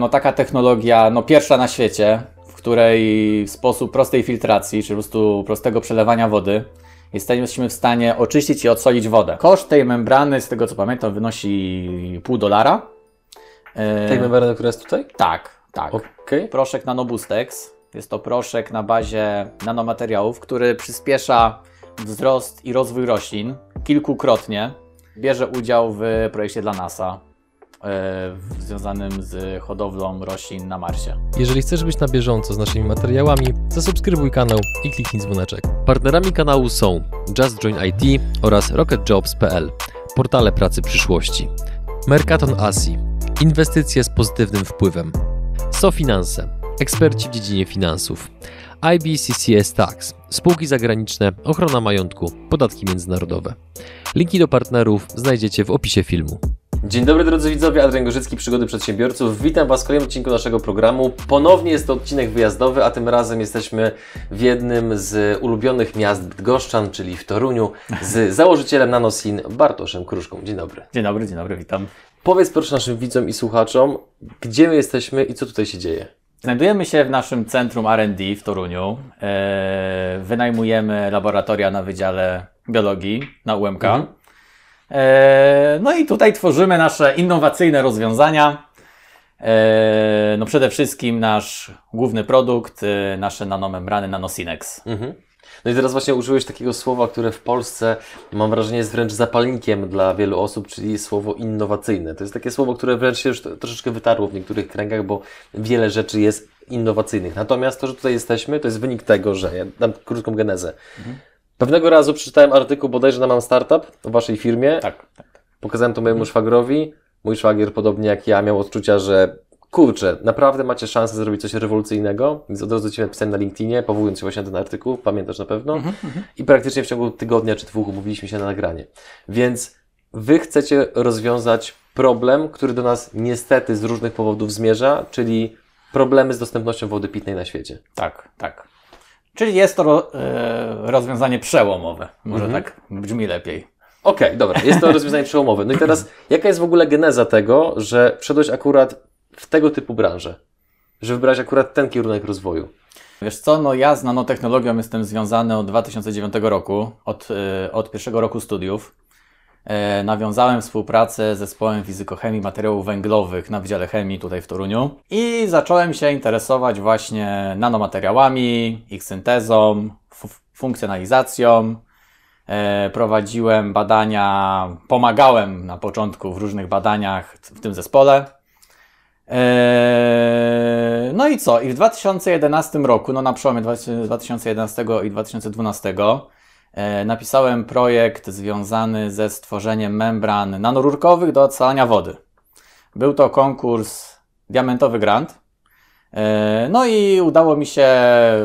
No taka technologia, no pierwsza na świecie, w której w sposób prostej filtracji, czy po prostu prostego przelewania wody, jesteśmy w stanie oczyścić i odsolić wodę. Koszt tej membrany, z tego co pamiętam, wynosi pół dolara. E, Tej membrany, która jest tutaj? Tak, tak. Okej. Proszek Nanobustex. Jest to proszek na bazie nanomateriałów, który przyspiesza wzrost i rozwój roślin kilkukrotnie. Bierze udział w projekcie dla NASA związanym z hodowlą roślin na Marsie. Jeżeli chcesz być na bieżąco z naszymi materiałami, zasubskrybuj kanał i kliknij dzwoneczek. Partnerami kanału są Just Join IT oraz RocketJobs.pl, portale pracy przyszłości. Mercaton Asi, inwestycje z pozytywnym wpływem. SoFinanse, eksperci w dziedzinie finansów. IBCCS Tax, spółki zagraniczne, ochrona majątku, podatki międzynarodowe. Linki do partnerów znajdziecie w opisie filmu. Dzień dobry drodzy widzowie, Adrian Gorzycki, Przygody Przedsiębiorców. Witam Was w kolejnym odcinku naszego programu. Ponownie jest to odcinek wyjazdowy, a tym razem jesteśmy w jednym z ulubionych miast Bydgoszczan, czyli w Toruniu, z założycielem Nanosin Bartoszem Kruszką. Dzień dobry. Dzień dobry, dzień dobry, witam. Powiedz proszę naszym widzom i słuchaczom, gdzie my jesteśmy i co tutaj się dzieje. Znajdujemy się w naszym centrum R&D w Toruniu. E, wynajmujemy laboratoria na Wydziale Biologii na UMK. E, no i tutaj tworzymy nasze innowacyjne rozwiązania. E, no przede wszystkim nasz główny produkt, e, nasze nanomembrany Nanosinex. Mhm. No i teraz właśnie użyłeś takiego słowa, które w Polsce, mam wrażenie, jest wręcz zapalnikiem dla wielu osób, czyli słowo innowacyjne. To jest takie słowo, które wręcz się już troszeczkę wytarło w niektórych kręgach, bo wiele rzeczy jest innowacyjnych. Natomiast to, że tutaj jesteśmy, to jest wynik tego, że, ja dam krótką genezę. Pewnego razu przeczytałem artykuł bodajże na Mam Startup o Waszej firmie. Tak, tak. Pokazałem to mojemu szwagrowi. Mój szwagier, podobnie jak ja, miał odczucia, że kurczę, naprawdę macie szansę zrobić coś rewolucyjnego. Więc od razu Ci napisałem na LinkedInie, powołując się właśnie na ten artykuł, pamiętasz na pewno. I praktycznie w ciągu tygodnia czy dwóch umówiliśmy się na nagranie. Więc Wy chcecie rozwiązać problem, który do nas niestety z różnych powodów zmierza, czyli problemy z dostępnością wody pitnej na świecie. Tak, tak. Czyli jest to ro, e, rozwiązanie przełomowe. Może tak brzmi lepiej. Okej, dobra, jest to rozwiązanie przełomowe. No i teraz, jaka jest w ogóle geneza tego, że wszedłeś akurat w tego typu branżę? Że wybrałeś akurat ten kierunek rozwoju? Wiesz co, no ja z nanotechnologią jestem związany od 2009 roku, od, y, od pierwszego roku studiów. E, nawiązałem współpracę z zespołem fizykochemii materiałów węglowych na Wydziale Chemii tutaj w Toruniu i zacząłem się interesować właśnie nanomateriałami, ich syntezą, funkcjonalizacją. E, prowadziłem badania, pomagałem na początku w różnych badaniach w tym zespole. Eee, No i co? I w 2011 roku, no na przełomie 2011 i 2012, e, napisałem projekt związany ze stworzeniem membran nanorurkowych do odsalania wody. Był to konkurs Diamentowy Grant. E, No i udało mi się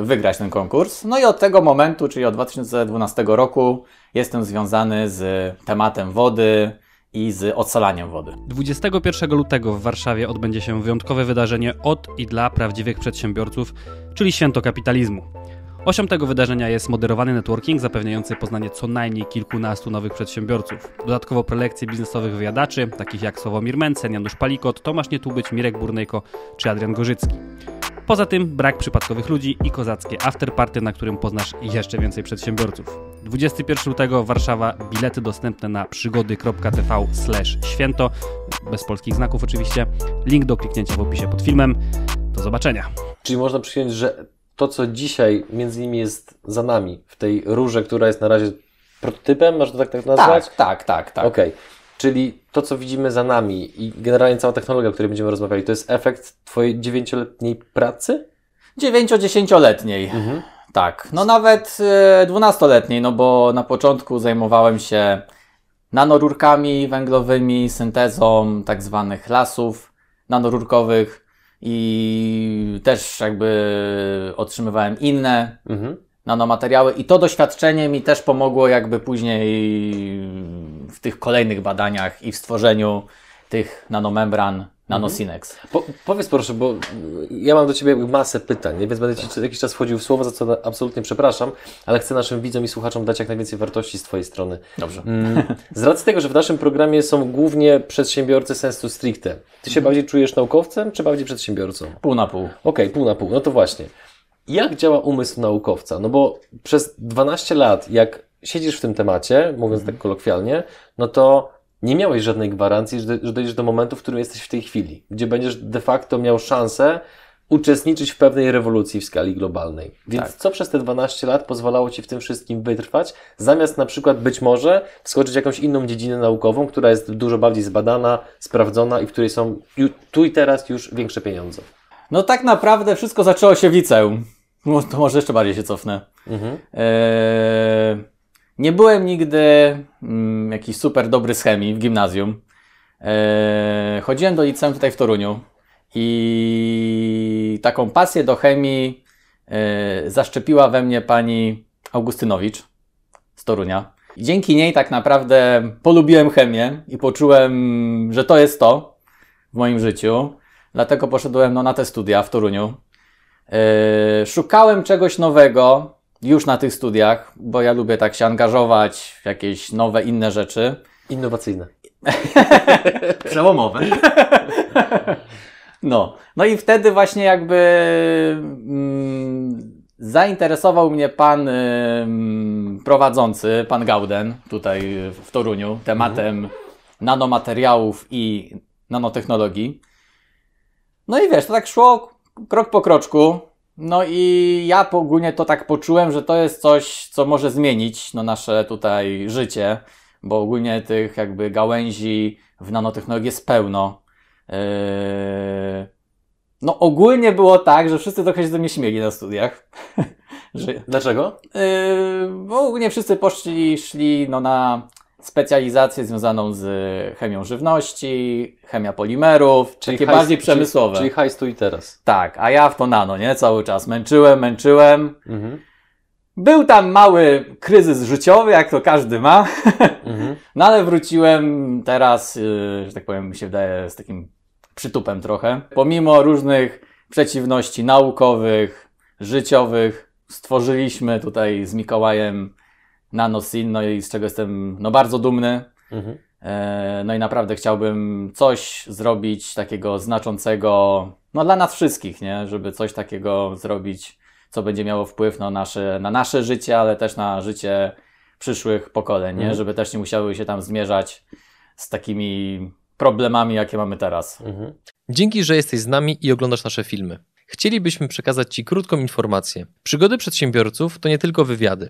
wygrać ten konkurs. No i od tego momentu, czyli od 2012 roku, jestem związany z tematem wody i z odsalaniem wody. 21 lutego w Warszawie odbędzie się wyjątkowe wydarzenie od i dla prawdziwych przedsiębiorców, czyli Święto Kapitalizmu. Osią tego wydarzenia jest moderowany networking zapewniający poznanie co najmniej kilkunastu nowych przedsiębiorców. Dodatkowo prelekcje biznesowych wyjadaczy, takich jak Sławomir Mencen, Janusz Palikot, Tomasz Nietubyć, Mirek Burnejko czy Adrian Gorzycki. Poza tym brak przypadkowych ludzi i kozackie afterparty, na którym poznasz jeszcze więcej przedsiębiorców. 21 lutego Warszawa, bilety dostępne na przygody.tv święto, bez polskich znaków oczywiście. Link do kliknięcia w opisie pod filmem. Do zobaczenia. Czyli można przyjąć, że to, co dzisiaj między nimi jest za nami, w tej rurze, która jest na razie prototypem, można tak, tak nazwać? Tak, tak, tak, tak. Okej. Czyli to, co widzimy za nami i generalnie cała technologia, o której będziemy rozmawiali, to jest efekt Twojej dziewięcioletniej pracy? 9-10-letniej. Tak, no nawet e, 12-letniej, no bo na początku zajmowałem się nanorurkami węglowymi, syntezą tak zwanych lasów nanorurkowych i też jakby otrzymywałem inne Mhm. nanomateriały i to doświadczenie mi też pomogło jakby później w tych kolejnych badaniach i w stworzeniu tych nanomembran NanoSynex. Po, powiedz proszę, bo ja mam do Ciebie masę pytań, nie? więc będę Ci jakiś czas wchodził w słowo, za co absolutnie przepraszam, ale chcę naszym widzom i słuchaczom dać jak najwięcej wartości z Twojej strony. Dobrze. Mm, Z racji tego, że w naszym programie są głównie przedsiębiorcy sensu stricte, Ty się bardziej czujesz naukowcem, czy bardziej przedsiębiorcą? Pół na pół. Okej, pół na pół. No to właśnie. Jak działa umysł naukowca? No bo przez 12 lat, jak siedzisz w tym temacie, mówiąc tak kolokwialnie, no to nie miałeś żadnej gwarancji, że, że dojdziesz do momentu, w którym jesteś w tej chwili, gdzie będziesz de facto miał szansę uczestniczyć w pewnej rewolucji w skali globalnej. Więc Tak. co przez te 12 lat pozwalało Ci w tym wszystkim wytrwać, zamiast na przykład być może wskoczyć w jakąś inną dziedzinę naukową, która jest dużo bardziej zbadana, sprawdzona i w której są tu i teraz już większe pieniądze? No tak naprawdę wszystko zaczęło się w liceum. No, to może jeszcze bardziej się cofnę. Mhm. Eee, nie byłem nigdy mm, jakiś super dobry z chemii w gimnazjum. Eee, chodziłem do liceum tutaj w Toruniu i taką pasję do chemii e, zaszczepiła we mnie pani Augustynowicz z Torunia. I dzięki niej tak naprawdę polubiłem chemię i poczułem, że to jest to w moim życiu. Dlatego poszedłem no, na te studia w Toruniu. Yy, szukałem czegoś nowego już na tych studiach, bo ja lubię tak się angażować w jakieś nowe, inne rzeczy. Innowacyjne. Przełomowe. No, no i wtedy właśnie jakby mm, zainteresował mnie pan ym, prowadzący, pan Gauden, tutaj w Toruniu, tematem nanomateriałów i nanotechnologii. No i wiesz, to tak szło krok po kroczku. No i ja ogólnie to tak poczułem, że to jest coś, co może zmienić no, nasze tutaj życie, bo ogólnie tych jakby gałęzi w nanotechnologii jest pełno. Yy... No ogólnie było tak, że wszyscy trochę się ze mnie śmieli na studiach. Dlaczego? Yy, bo ogólnie wszyscy poszli, szli no, na specjalizację związaną z chemią żywności, chemia polimerów, takie hajs- bardziej przemysłowe. Czyli, czyli hajs tu i teraz. Tak, a ja w to nano, nie? Cały czas męczyłem, męczyłem. Mhm. Był tam mały kryzys życiowy, jak to każdy ma, Mhm. no ale wróciłem teraz, yy, że tak powiem, mi się wydaje, z takim przytupem trochę. Pomimo różnych przeciwności naukowych, życiowych, stworzyliśmy tutaj z Mikołajem NanoSyn, no i z czego jestem no, bardzo dumny. Mhm. E, No i naprawdę chciałbym coś zrobić takiego znaczącego, no dla nas wszystkich, nie? Żeby coś takiego zrobić, co będzie miało wpływ na nasze, na nasze życie, ale też na życie przyszłych pokoleń, nie? Mhm. Żeby też nie musiały się tam zmierzać z takimi problemami, jakie mamy teraz. Mhm. Dzięki, że jesteś z nami i oglądasz nasze filmy. Chcielibyśmy przekazać Ci krótką informację. Przygody przedsiębiorców to nie tylko wywiady.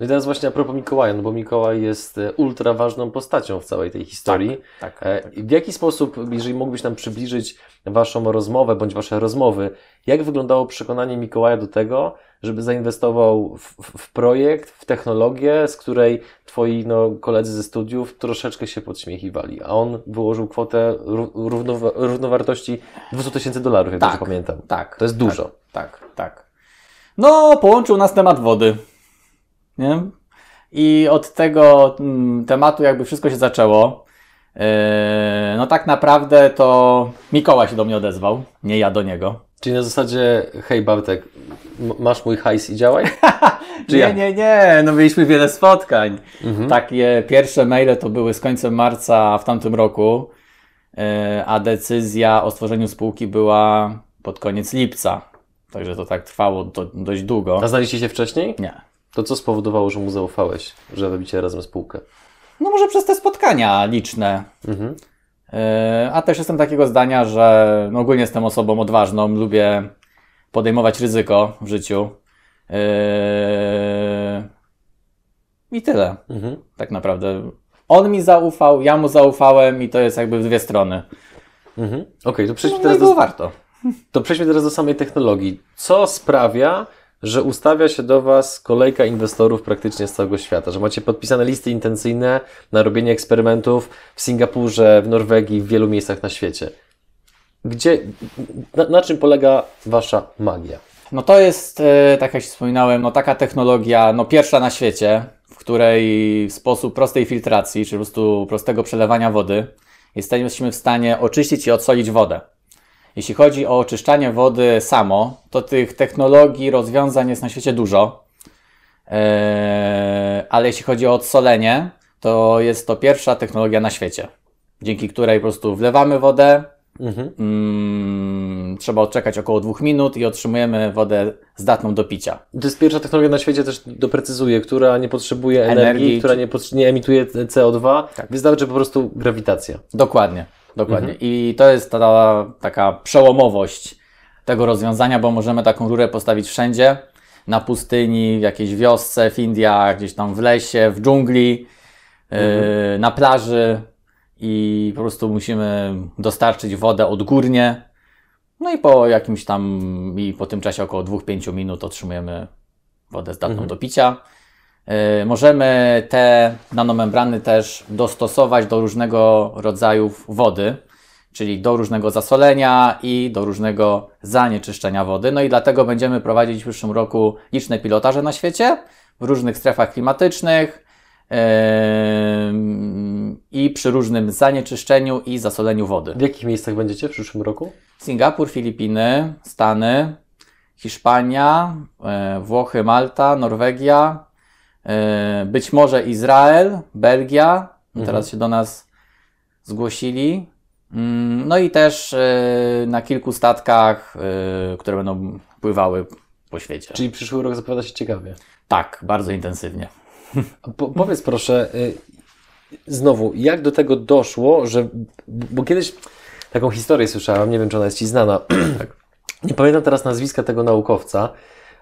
No i teraz właśnie a propos Mikołaja, no bo Mikołaj jest e, ultra ważną postacią w całej tej historii. Tak. E, i W jaki sposób, jeżeli mógłbyś nam przybliżyć Waszą rozmowę bądź Wasze rozmowy, jak wyglądało przekonanie Mikołaja do tego, żeby zainwestował w, w- projekt, w technologię, z której Twoi no, koledzy ze studiów troszeczkę się podśmiechiwali, a on wyłożył kwotę ró- równowa- równowartości 200 tysięcy dolarów, jak Tak. dobrze pamiętam. Tak. To jest dużo. Tak, tak. No, połączył nas temat wody. Nie? I od tego mm, tematu jakby wszystko się zaczęło. Yy, no tak naprawdę to Mikołaj się do mnie odezwał, nie ja do niego. Czyli na zasadzie, hej Bartek, masz mój hajs i działaj? Nie, jak? nie, nie, no mieliśmy wiele spotkań. Mhm. Takie pierwsze maile to były z końcem marca w tamtym roku, yy, a decyzja o stworzeniu spółki była pod koniec lipca. Także to tak trwało do, dość długo. A znaliście się wcześniej? Nie. To co spowodowało, że mu zaufałeś, że robicie razem spółkę? No może przez te spotkania liczne. Mhm. Yy, A też jestem takiego zdania, że no ogólnie jestem osobą odważną, lubię podejmować ryzyko w życiu. Yy, I tyle, Mhm. tak naprawdę. On mi zaufał, ja mu zaufałem i to jest jakby w dwie strony. Mhm. Okej, to przejdźmy No, teraz do, warto. to przejdźmy teraz do samej technologii. Co sprawia, że ustawia się do Was kolejka inwestorów praktycznie z całego świata, że macie podpisane listy intencyjne na robienie eksperymentów w Singapurze, w Norwegii, w wielu miejscach na świecie. Gdzie, na, na czym polega Wasza magia? No to jest, e, tak jak wspominałem, no taka technologia, no pierwsza na świecie, w której w sposób prostej filtracji, czy po prostu prostego przelewania wody, jesteśmy w stanie oczyścić i odsolić wodę. Jeśli chodzi o oczyszczanie wody samo, to tych technologii, rozwiązań jest na świecie dużo. Eee, ale jeśli chodzi o odsolenie, to jest to pierwsza technologia na świecie, dzięki której po prostu wlewamy wodę, Mhm. mm, trzeba odczekać około dwóch minut i otrzymujemy wodę zdatną do picia. To jest pierwsza technologia na świecie, też doprecyzuję, która nie potrzebuje energii, Energii, która nie, nie emituje CO2, Tak. wystarczy po prostu grawitacja. Dokładnie, dokładnie. I to jest ta taka przełomowość tego rozwiązania, bo możemy taką rurę postawić wszędzie, na pustyni, w jakiejś wiosce, w Indiach, gdzieś tam w lesie, w dżungli, yy, na plaży i po prostu musimy dostarczyć wodę odgórnie. No i po jakimś tam, i po tym czasie około 2-5 minut otrzymujemy wodę zdatną do picia. Yy, Możemy te nanomembrany też dostosować do różnego rodzaju wody, czyli do różnego zasolenia i do różnego zanieczyszczenia wody. No i dlatego będziemy prowadzić w przyszłym roku liczne pilotaże na świecie, w różnych strefach klimatycznych yy, i przy różnym zanieczyszczeniu i zasoleniu wody. W jakich miejscach będziecie w przyszłym roku? Singapur, Filipiny, Stany, Hiszpania, e, Włochy, Malta, Norwegia, być może Izrael, Belgia. Teraz się do nas zgłosili. Mm, No i też e, na kilku statkach, e, które będą pływały po świecie. Czyli przyszły rok zapowiada się ciekawie. Tak, bardzo intensywnie. Po, powiedz proszę, znowu, jak do tego doszło, że. Bo kiedyś taką historię słyszałem, nie wiem, czy ona jest Ci znana. Nie pamiętam teraz nazwiska tego naukowca,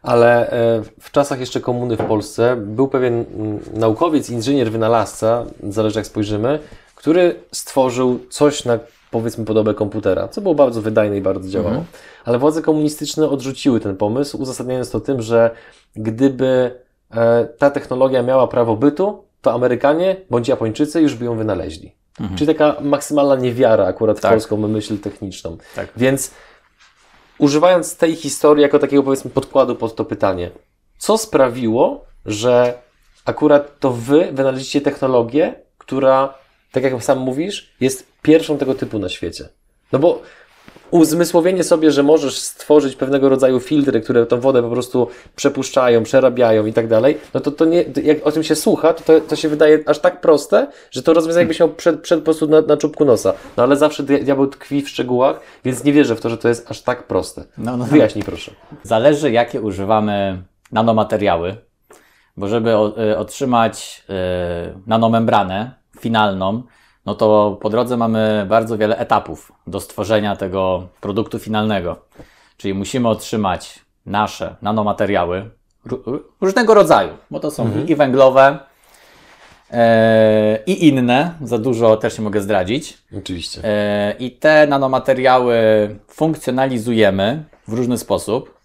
ale e, w czasach jeszcze komuny w Polsce był pewien mm, naukowiec, inżynier, wynalazca, zależy jak spojrzymy, który stworzył coś na powiedzmy podobę komputera, co było bardzo wydajne i bardzo działało. Ale władze komunistyczne odrzuciły ten pomysł, uzasadniając to tym, że gdyby e, ta technologia miała prawo bytu, to Amerykanie bądź Japończycy już by ją wynaleźli. Czyli taka maksymalna niewiara akurat w Tak. polską myśl techniczną. Tak. Więc używając tej historii jako takiego powiedzmy podkładu pod to pytanie, co sprawiło, że akurat to wy wynaleźliście technologię, która, tak jak sam mówisz, jest pierwszą tego typu na świecie? No bo uzmysłowienie sobie, że możesz stworzyć pewnego rodzaju filtry, które tą wodę po prostu przepuszczają, przerabiają i tak dalej, no to, to nie, jak o tym się słucha, to, to, to się wydaje aż tak proste, że to rozwiązanie jakbyś miał przed, przed po prostu na, na czubku nosa. No ale zawsze dia- diabeł tkwi w szczegółach, więc nie wierzę w to, że to jest aż tak proste. No, no. Wyjaśnij proszę. Zależy, jakie używamy nanomateriały, bo żeby o- y, otrzymać y, nanomembranę finalną, no to po drodze mamy bardzo wiele etapów do stworzenia tego produktu finalnego. Czyli musimy otrzymać nasze nanomateriały ró- różnego rodzaju, bo to są i węglowe, e, i inne, za dużo też nie mogę zdradzić. Oczywiście. E, I te nanomateriały funkcjonalizujemy w różny sposób.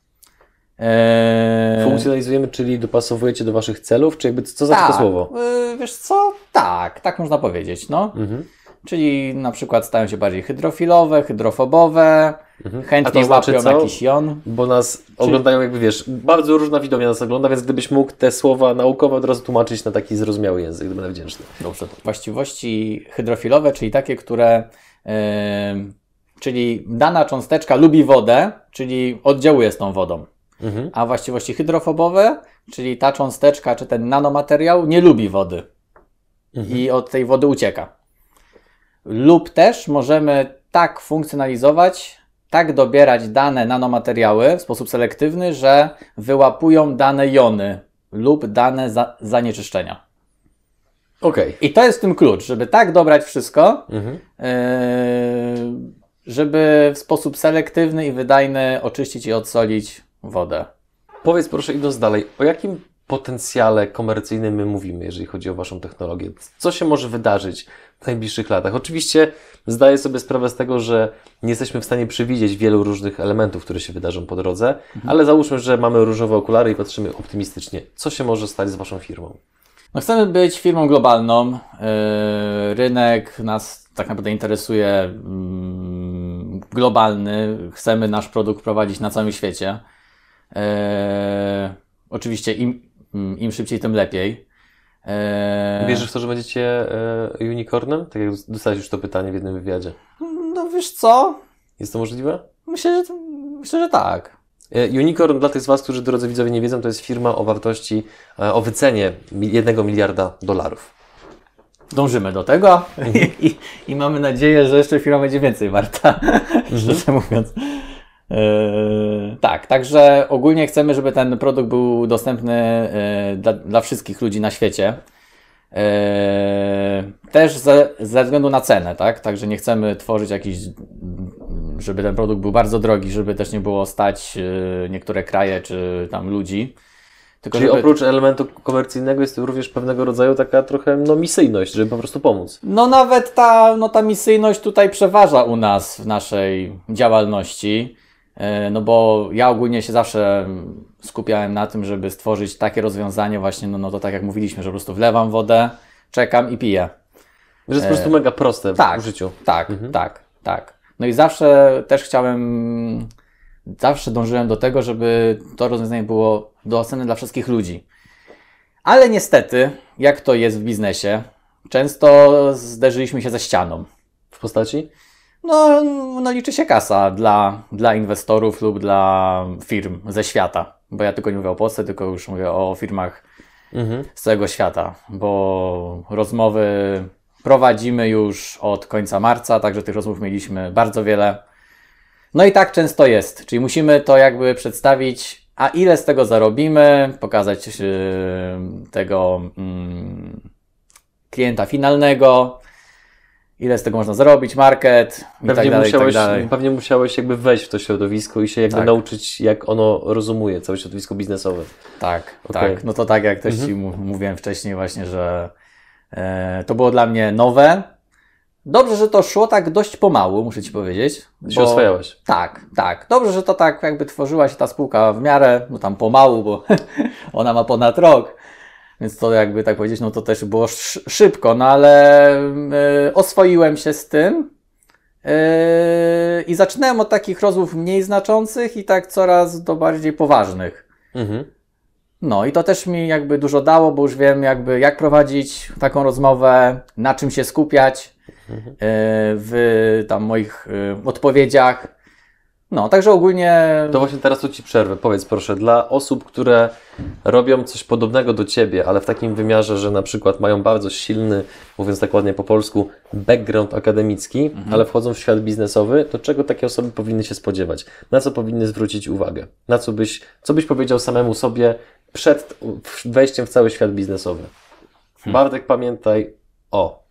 E, Funkcjonalizujemy, czyli dopasowujecie do waszych celów, czy jakby co za tak, to słowo? e, Wiesz co? Tak, tak można powiedzieć. No. Mhm. Czyli na przykład stają się bardziej hydrofilowe, hydrofobowe, Mhm. To znaczy łapią co? jakiś jon. Bo nas oglądają, jakby wiesz, bardzo różna widownia nas ogląda, więc gdybyś mógł te słowa naukowe od razu tłumaczyć na taki zrozumiały język, to będę wdzięczny. Dobrze. Właściwości hydrofilowe, czyli takie, które. e, czyli dana cząsteczka lubi wodę, czyli oddziałuje z tą wodą. Mhm. A właściwości hydrofobowe, czyli ta cząsteczka czy ten nanomateriał nie lubi wody i od tej wody ucieka. Lub też możemy tak funkcjonalizować, tak dobierać dane nanomateriały w sposób selektywny, że wyłapują dane jony lub dane za zanieczyszczenia. Okej. I to jest w tym klucz, żeby tak dobrać wszystko, Mhm. yy, żeby w sposób selektywny i wydajny oczyścić i odsolić wodę. Powiedz proszę, idąc dalej, o jakim potencjale komercyjnym my mówimy, jeżeli chodzi o waszą technologię? Co się może wydarzyć w najbliższych latach? Oczywiście zdaję sobie sprawę z tego, że nie jesteśmy w stanie przewidzieć wielu różnych elementów, które się wydarzą po drodze, Mhm. ale załóżmy, że mamy różowe okulary i patrzymy optymistycznie. Co się może stać z Waszą firmą? No chcemy być firmą globalną. Yy, Rynek nas tak naprawdę interesuje mm, globalny. Chcemy nasz produkt prowadzić na całym świecie. Yy, Oczywiście im, im szybciej, tym lepiej. Yy, Wierzysz w to, że będziecie e, unicornem? Tak jak dostałeś już to pytanie w jednym wywiadzie. No wiesz co? Jest to możliwe? Myślę, że, myślę, że tak. E, Unicorn, dla tych z Was, którzy drodzy widzowie nie wiedzą, to jest firma o wartości, e, o wycenie jednego miliarda dolarów. Dążymy do tego i, i, i mamy nadzieję, że jeszcze firma będzie więcej warta, szczerze mówiąc. Eee, tak, także ogólnie chcemy, żeby ten produkt był dostępny e, dla, dla wszystkich ludzi na świecie. Eee, też ze, ze względu na cenę, tak? Także nie chcemy tworzyć jakiś, żeby ten produkt był bardzo drogi, żeby też nie było stać niektóre kraje czy tam ludzi. Tylko Czyli żeby... oprócz elementu komercyjnego jest również pewnego rodzaju taka trochę no, misyjność, żeby po prostu pomóc. No nawet ta, no ta misyjność tutaj przeważa u nas w naszej działalności. E, No bo ja ogólnie się zawsze skupiałem na tym, żeby stworzyć takie rozwiązanie właśnie, no, no to tak jak mówiliśmy, że po prostu wlewam wodę, czekam i piję. Że jest po prostu mega proste w tak. życiu. Tak, Mhm. tak, tak. No i zawsze też chciałem, zawsze dążyłem do tego, żeby to rozwiązanie było dostępne dla wszystkich ludzi. Ale niestety, jak to jest w biznesie, często zderzyliśmy się ze ścianą. W postaci? No, no liczy się kasa dla, dla inwestorów lub dla firm ze świata. Bo ja tylko nie mówię o Polsce, tylko już mówię o firmach Mhm. z całego świata, bo rozmowy prowadzimy już od końca marca, także tych rozmów mieliśmy bardzo wiele. No i tak często jest, czyli musimy to jakby przedstawić, a ile z tego zarobimy, pokazać yy, tego mm, klienta finalnego, ile z tego można zrobić, market i Pewnie, tak dalej, i tak musiałeś, dalej. pewnie musiałeś jakby wejść w to środowisko i się jakby Tak. nauczyć, jak ono rozumuje, całe środowisko biznesowe. Tak, Okej. tak. No to tak jak też Mhm. Ci mówiłem wcześniej właśnie, że e, to było dla mnie nowe. Dobrze, że to szło tak dość pomału, muszę Ci powiedzieć. Się oswajałeś. Tak, tak. Dobrze, że to tak jakby tworzyła się ta spółka w miarę, no tam pomału, bo ona ma ponad rok. Więc to jakby tak powiedzieć, no to też było sz- szybko, no ale e, oswoiłem się z tym. e, I zaczynałem od takich rozmów mniej znaczących i tak coraz do bardziej poważnych. Mhm. No i to też mi jakby dużo dało, bo już wiem jakby jak prowadzić taką rozmowę, na czym się skupiać e, w tam moich e, odpowiedziach. No, także ogólnie To właśnie teraz tu Ci przerwę. Powiedz proszę, dla osób, które robią coś podobnego do Ciebie, ale w takim wymiarze, że na przykład mają bardzo silny, mówiąc tak ładnie po polsku, background akademicki, Mhm. ale wchodzą w świat biznesowy, to czego takie osoby powinny się spodziewać? Na co powinny zwrócić uwagę? Na co byś, co byś powiedział samemu sobie przed wejściem w cały świat biznesowy? Hmm. Bartek, pamiętaj o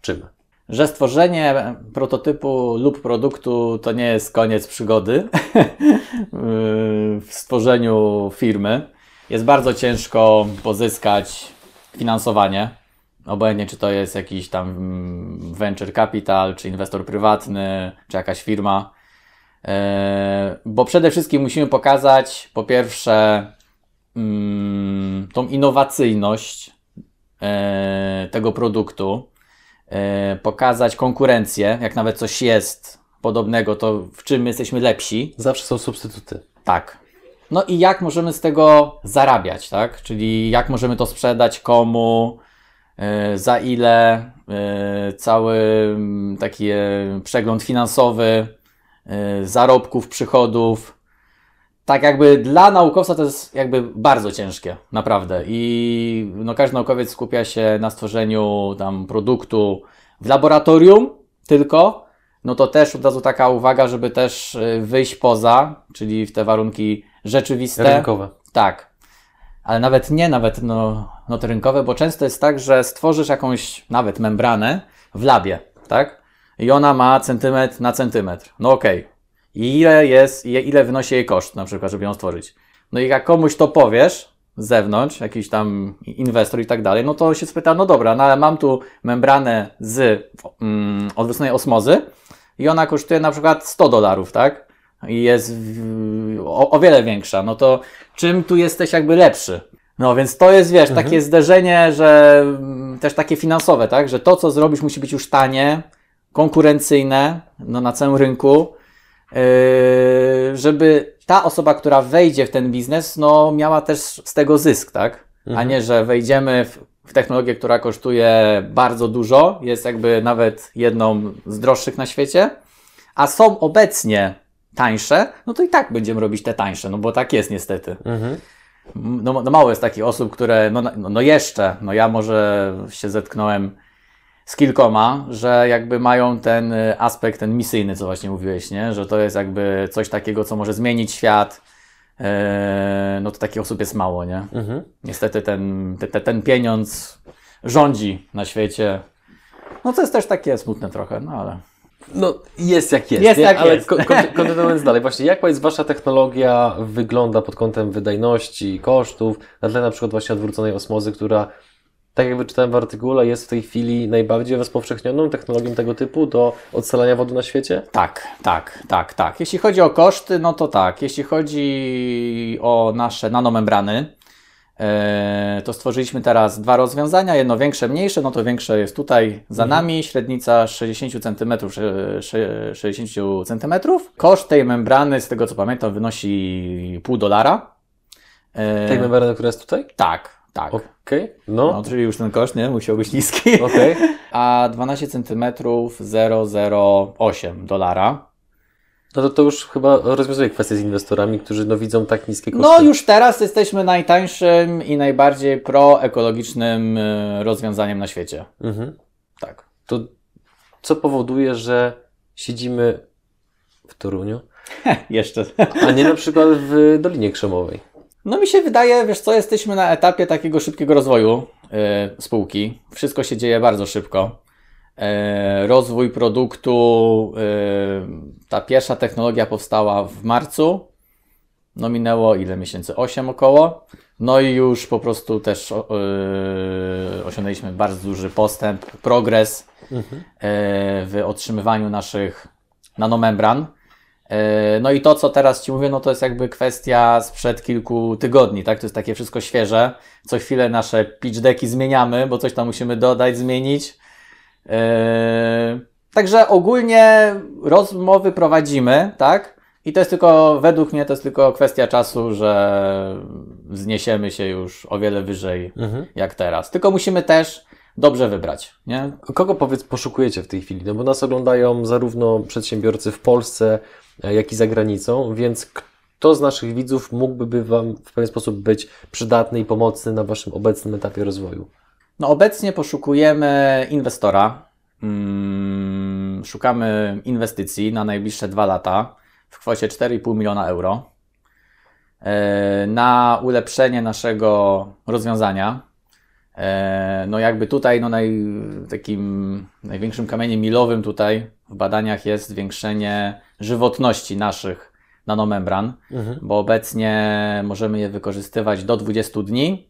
czym? Że stworzenie prototypu lub produktu to nie jest koniec przygody w stworzeniu firmy. Jest bardzo ciężko pozyskać finansowanie. Obojętnie, czy to jest jakiś tam venture capital, czy inwestor prywatny, czy jakaś firma. E, Bo przede wszystkim musimy pokazać, po pierwsze, mm, tą innowacyjność e, tego produktu pokazać konkurencję, jak nawet coś jest podobnego, to w czym my jesteśmy lepsi. Zawsze są substytuty. Tak. No i jak możemy z tego zarabiać, tak? Czyli jak możemy to sprzedać, komu, e, za ile, e, cały taki e, przegląd finansowy, e, zarobków, przychodów. Tak jakby dla naukowca to jest jakby bardzo ciężkie, naprawdę. I no, każdy naukowiec skupia się na stworzeniu tam produktu w laboratorium tylko, no to też od razu taka uwaga, żeby też y, wyjść poza, czyli w te warunki rzeczywiste. Rynkowe. Tak. Ale nawet nie, nawet no, no te rynkowe, bo często jest tak, że stworzysz jakąś nawet membranę w labie, tak? I ona ma centymetr na centymetr. No okej. I ile jest, ile wynosi jej koszt, na przykład, żeby ją stworzyć. No i jak komuś to powiesz, z zewnątrz, jakiś tam inwestor i tak dalej, no to się spyta, no dobra, no ale mam tu membranę z mm, odwróconej osmozy i ona kosztuje na przykład 100 dolarów, tak? I jest o, o wiele większa, no to czym tu jesteś jakby lepszy? No więc to jest, wiesz, takie zderzenie, że mm, też takie finansowe, tak? Że to, co zrobisz, musi być już tanie, konkurencyjne, no na całym rynku, żeby ta osoba, która wejdzie w ten biznes, no miała też z tego zysk, tak? A nie, że wejdziemy w, w technologię, która kosztuje bardzo dużo, jest jakby nawet jedną z droższych na świecie, a są obecnie tańsze, no to i tak będziemy robić te tańsze, no bo tak jest niestety. Mhm. No, no mało jest takich osób, które, no, no, no jeszcze, no ja może się zetknąłem z kilkoma, że jakby mają ten y, aspekt, ten misyjny, co właśnie mówiłeś, nie? Że to jest jakby coś takiego, co może zmienić świat. Eee, no to takich osób jest mało, nie? Mhm. Niestety ten, te, te, ten pieniądz rządzi na świecie. No to jest też takie smutne trochę, no ale... No, jest jak jest. Jest nie? jak Ale jest. ko- kon- kontynuując dalej, właśnie jak powiedz, Wasza technologia wygląda pod kątem wydajności, kosztów, na tle na przykład właśnie odwróconej osmozy, która, tak jak wyczytałem w artykule, jest w tej chwili najbardziej rozpowszechnioną technologią tego typu do odsalania wody na świecie? Tak, tak, tak, tak. Jeśli chodzi o koszty, no to tak. Jeśli chodzi o nasze nanomembrany, e, to stworzyliśmy teraz dwa rozwiązania. Jedno większe, mniejsze. No to większe jest tutaj za nami. Średnica 60 cm, 60 cm. Koszt tej membrany, z tego co pamiętam, wynosi pół dolara. E, Tej membrany, która jest tutaj? Tak, tak. Okej, No, no, czyli już ten koszt, nie? Musiał być niski. okej. A 12 cm 008 dolara. No to to już chyba rozwiązuje kwestię z inwestorami, którzy no widzą tak niskie koszty. No już teraz jesteśmy najtańszym i najbardziej proekologicznym y, rozwiązaniem na świecie. Mhm. Tak. To co powoduje, że siedzimy w Toruniu, Jeszcze. a nie na przykład w Dolinie Krzemowej? No mi się wydaje, wiesz co, jesteśmy na etapie takiego szybkiego rozwoju y, spółki. Wszystko się dzieje bardzo szybko. Y, rozwój produktu, y, ta pierwsza technologia powstała w marcu. No minęło ile miesięcy? 8 około. No i już po prostu też o- y, osiągnęliśmy bardzo duży postęp, progres y, w otrzymywaniu naszych nanomembran. E, No i to, co teraz Ci mówię, no to jest jakby kwestia sprzed kilku tygodni, tak? To jest takie wszystko świeże. Co chwilę nasze pitch decki zmieniamy, bo coś tam musimy dodać, zmienić. E, Także ogólnie rozmowy prowadzimy, tak? I to jest tylko, według mnie, to jest tylko kwestia czasu, że wzniesiemy się już o wiele wyżej Mhm. jak teraz. Tylko musimy też dobrze wybrać, nie? Kogo powiedz poszukujecie w tej chwili? No bo nas oglądają zarówno przedsiębiorcy w Polsce, e, jak i za granicą, więc kto z naszych widzów mógłby Wam w pewien sposób być przydatny i pomocny na Waszym obecnym etapie rozwoju? No obecnie poszukujemy inwestora. Mm, szukamy inwestycji na najbliższe dwa lata w kwocie 4,5 miliona euro e, na ulepszenie naszego rozwiązania. E, No jakby tutaj no naj, takim największym kamieniem milowym tutaj w badaniach jest zwiększenie żywotności naszych nanomembran, Mhm. bo obecnie możemy je wykorzystywać do 20 dni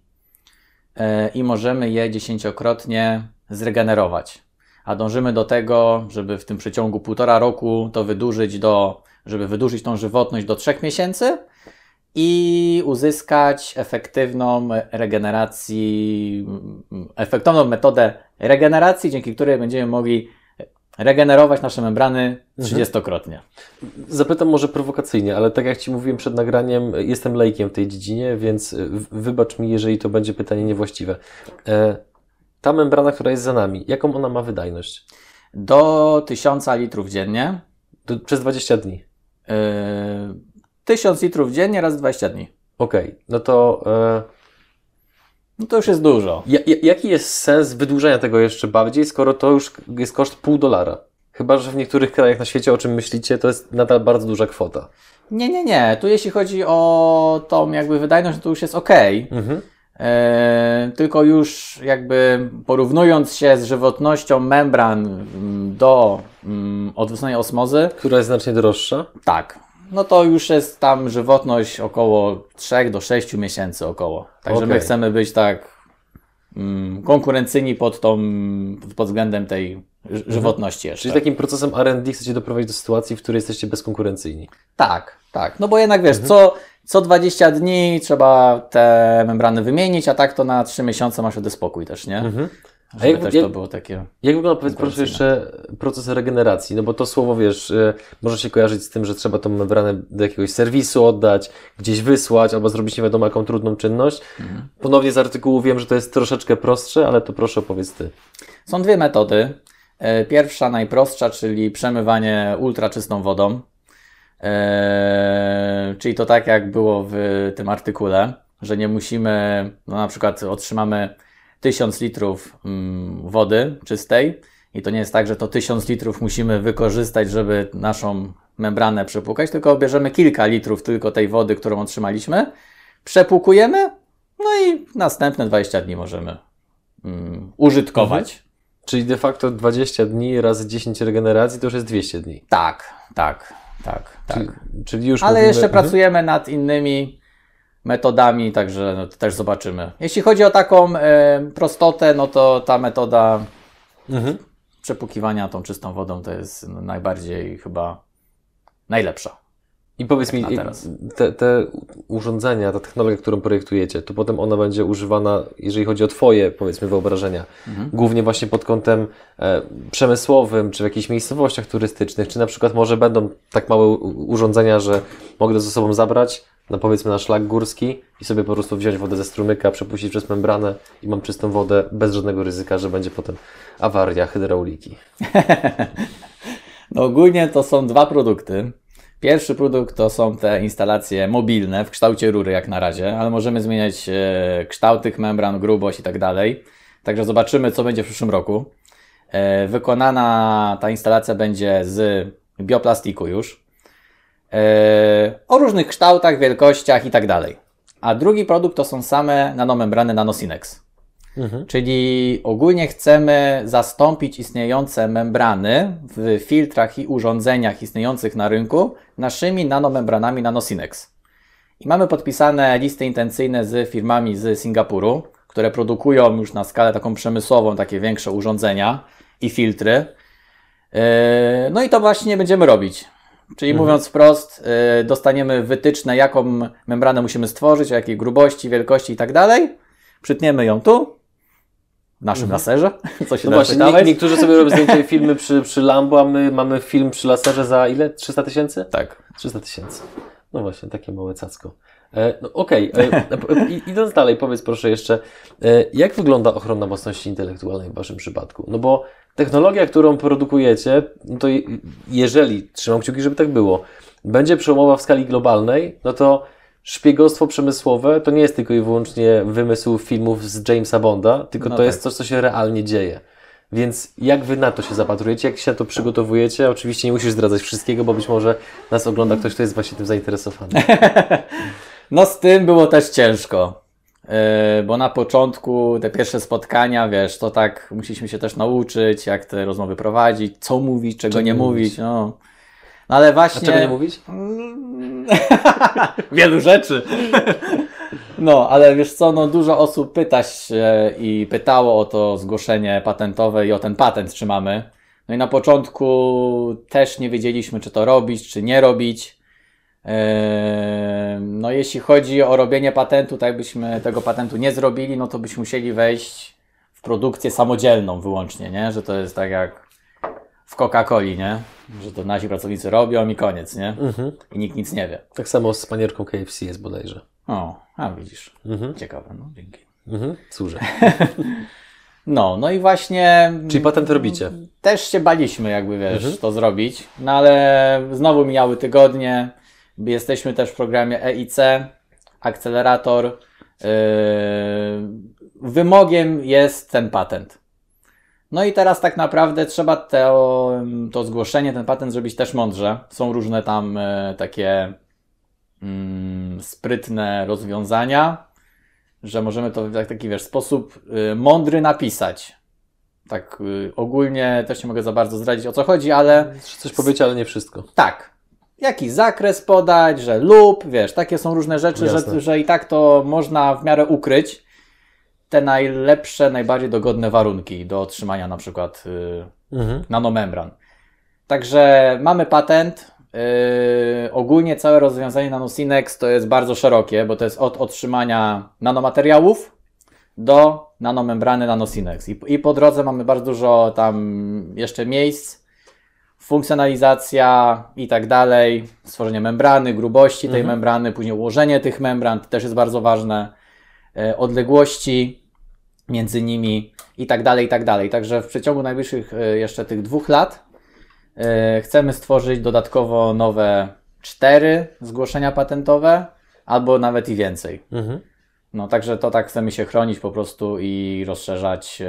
e, i możemy je dziesięciokrotnie zregenerować. A dążymy do tego, żeby w tym przeciągu półtora roku to wydłużyć do, żeby wydłużyć tą żywotność do trzech miesięcy i uzyskać efektywną regeneracji, efektywną metodę regeneracji, dzięki której będziemy mogli regenerować nasze membrany trzydziestokrotnie. Zapytam może prowokacyjnie, ale tak jak Ci mówiłem przed nagraniem, jestem lejkiem w tej dziedzinie, więc w- wybacz mi, jeżeli to będzie pytanie niewłaściwe. E, Ta membrana, która jest za nami, jaką ona ma wydajność? Do 1000 litrów dziennie. Do, przez 20 dni. Yy, 1000 litrów dziennie raz 20 dni. Okej, no to e, No to już jest dużo. ja, ja- jaki jest sens wydłużenia tego jeszcze bardziej, skoro to już jest koszt pół dolara? Chyba, że w niektórych krajach na świecie, o czym myślicie, to jest nadal bardzo duża kwota. Nie, nie, nie. Tu jeśli chodzi o tą jakby wydajność, to już jest ok. Mhm. E, tylko już jakby porównując się z żywotnością membran mm, do mm, odwróconej osmozy, Która jest znacznie droższa. tak. No to już jest tam żywotność około 3 do 6 miesięcy około. Także my Okej. chcemy być tak mm, konkurencyjni pod tą, pod względem tej ż- żywotności jeszcze. Czyli takim procesem R&D chcecie doprowadzić do sytuacji, w której jesteście bezkonkurencyjni. Tak, tak. No bo jednak wiesz, Mhm. co, co 20 dni trzeba te membrany wymienić, a tak to na 3 miesiące masz wtedy spokój też, nie? Mhm. Żeby jak- też jak- to było takie... Jak wygląda, powiedz proszę jeszcze, proces regeneracji? No bo to słowo, wiesz, y, może się kojarzyć z tym, że trzeba tą membranę do jakiegoś serwisu oddać, gdzieś wysłać, albo zrobić nie wiadomo jaką trudną czynność. Mhm. Ponownie z artykułu wiem, że to jest troszeczkę prostsze, ale to proszę opowiedz Ty. Są dwie metody. E, Pierwsza, najprostsza, czyli przemywanie ultraczystą wodą. E, czyli to tak, jak było w tym artykule, że nie musimy, no na przykład otrzymamy 1000 litrów mm, wody czystej i to nie jest tak, że to 1000 litrów musimy wykorzystać, żeby naszą membranę przepłukać, tylko bierzemy kilka litrów tylko tej wody, którą otrzymaliśmy, przepłukujemy, no i następne 20 dni możemy mm, użytkować. Czyli de facto 20 dni razy 10 regeneracji to już jest 200 dni. Tak, tak, tak, tak. Czyli, czyli już Ale mówimy, jeszcze Mhm. pracujemy nad innymi metodami, także no, to też zobaczymy. Jeśli chodzi o taką e, prostotę, no to ta metoda Mhm. przepłukiwania tą czystą wodą to jest no, najbardziej chyba najlepsza. I powiedz mi, te, te urządzenia, ta technologia, którą projektujecie, to potem ona będzie używana, jeżeli chodzi o Twoje, powiedzmy, wyobrażenia, Mhm. głównie właśnie pod kątem e, przemysłowym, czy w jakichś miejscowościach turystycznych, czy na przykład może będą tak małe urządzenia, że mogę to ze sobą zabrać, no powiedzmy na szlak górski i sobie po prostu wziąć wodę ze strumyka, przepuścić przez membranę i mam czystą wodę bez żadnego ryzyka, że będzie potem awaria hydrauliki. No ogólnie to są dwa produkty. Pierwszy produkt to są te instalacje mobilne w kształcie rury jak na razie, ale możemy zmieniać e, kształt tych membran, grubość i tak dalej. Także zobaczymy, co będzie w przyszłym roku. E, wykonana ta instalacja będzie z bioplastiku już. O różnych kształtach, wielkościach i tak dalej. A drugi produkt to są same nanomembrany Nanosinex. Mhm. Czyli ogólnie chcemy zastąpić istniejące membrany w filtrach i urządzeniach istniejących na rynku naszymi nanomembranami Nanosinex. I mamy podpisane listy intencyjne z firmami z Singapuru, które produkują już na skalę taką przemysłową takie większe urządzenia i filtry. Yy, No i to właśnie będziemy robić. Czyli mówiąc wprost, yy, dostaniemy wytyczne, jaką membranę musimy stworzyć, o jakiej grubości, wielkości i tak dalej. Przytniemy ją tu, w naszym laserze, co się No właśnie, nie, niektórzy sobie robią zdjęcia filmy przy, przy Lambo, a my mamy film przy laserze za ile? 300 tysięcy? Tak. 300 tysięcy. No właśnie, takie małe cacko. E, no, Okej, e, i- idąc dalej, powiedz proszę jeszcze, e, jak wygląda ochrona własności intelektualnej w Waszym przypadku? No bo technologia, którą produkujecie, no to je- jeżeli, trzymam kciuki, żeby tak było, będzie przełomowa w skali globalnej, no to szpiegostwo przemysłowe to nie jest tylko i wyłącznie wymysł filmów z Jamesa Bonda, tylko No to tak. jest coś, co się realnie dzieje. Więc jak wy na to się zapatrujecie, jak się na to przygotowujecie? Oczywiście nie musisz zdradzać wszystkiego, bo być może nas ogląda ktoś, kto jest właśnie tym zainteresowany. No z tym było też ciężko. Yy, bo na początku te pierwsze spotkania, wiesz, to tak musieliśmy się też nauczyć, jak te rozmowy prowadzić, co mówić, czego Czego nie nie mówić. No. no ale A właśnie. czego nie mówić? Wielu rzeczy. No, ale wiesz co, no dużo osób pyta się i pytało o to zgłoszenie patentowe i o ten patent czy mamy. No i na początku też nie wiedzieliśmy, czy to robić, czy nie robić. No jeśli chodzi o robienie patentu, tak jakbyśmy tego patentu nie zrobili, no to byśmy musieli wejść w produkcję samodzielną wyłącznie, nie? Że to jest tak jak w Coca-Coli, nie? Że to nasi pracownicy robią i koniec, nie? Mhm. I nikt nic nie wie. Tak samo z panierką KFC jest bodajże. O, a widzisz. Mhm. Ciekawe, no dzięki. Mhm. Służę. No, no i właśnie. Czyli patent robicie. Też się baliśmy, jakby wiesz, Mhm. to zrobić. No ale znowu mijały tygodnie. Jesteśmy też w programie EIC, akcelerator. Yy, wymogiem jest ten patent. No i teraz tak naprawdę trzeba to, to zgłoszenie, ten patent zrobić też mądrze. Są różne tam e, takie mm, sprytne rozwiązania, że możemy to w tak- taki wiesz, sposób y, mądry napisać. Tak y, ogólnie też nie mogę za bardzo zdradzić o co chodzi, ale Coś powiecie, ale nie wszystko. tak. Jaki zakres podać, że lub, wiesz, takie są różne rzeczy, że, Jasne. że i tak to można w miarę ukryć te najlepsze, najbardziej dogodne warunki do otrzymania na przykład y, Mhm. nanomembran. Także mamy patent. Yy, ogólnie całe rozwiązanie NanoSynex to jest bardzo szerokie, bo to jest od otrzymania nanomateriałów do nanomembrany NanoSynex. I, I po drodze mamy bardzo dużo tam jeszcze miejsc, funkcjonalizacja i tak dalej, stworzenie membrany, grubości tej membrany, później ułożenie tych membran, to też jest bardzo ważne, e, odległości między nimi i tak dalej, i tak dalej. Także w przeciągu najbliższych e, jeszcze tych dwóch lat e, chcemy stworzyć dodatkowo nowe cztery zgłoszenia patentowe, albo nawet i więcej. Mhm. No, także to tak chcemy się chronić po prostu i rozszerzać e,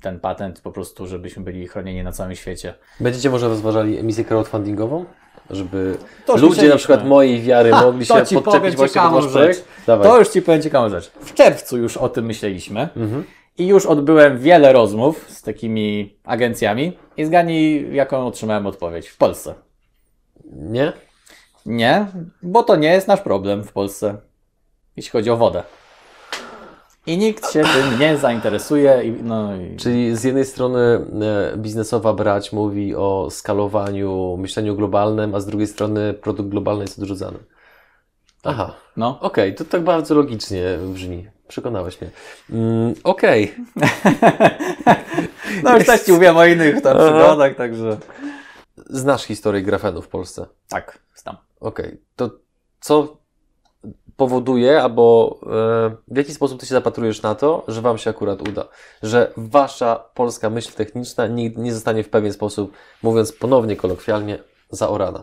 ten patent po prostu, żebyśmy byli chronieni na całym świecie. Będziecie może rozważali emisję crowdfundingową? Żeby To ludzie na przykład mojej wiary Ha, mogli się ci podczepić właśnie pod ciekawą wasz projekt? Dawaj. To już Ci powiem ciekawą rzecz. W czerwcu już o tym myśleliśmy Mhm. i już odbyłem wiele rozmów z takimi agencjami i zgadnij, jaką otrzymałem odpowiedź. W Polsce. Nie? Nie, bo to nie jest nasz problem w Polsce, jeśli chodzi o wodę. I nikt się tym nie zainteresuje. I, no, i... Czyli z jednej strony e, biznesowa brać mówi o skalowaniu, myśleniu globalnym, a z drugiej strony produkt globalny jest odrzucany. Aha, no. okej, to tak bardzo logicznie brzmi. Przekonałeś mnie. Mm, okej, no już też Ci mówiłem o innych tam Aha. przygodach, także znasz historię grafenu w Polsce. tak, znam. Okej, to co powoduje, albo e, w jaki sposób ty się zapatrujesz na to, że wam się akurat uda? Że wasza polska myśl techniczna nie, nie zostanie w pewien sposób, mówiąc ponownie kolokwialnie, zaorana.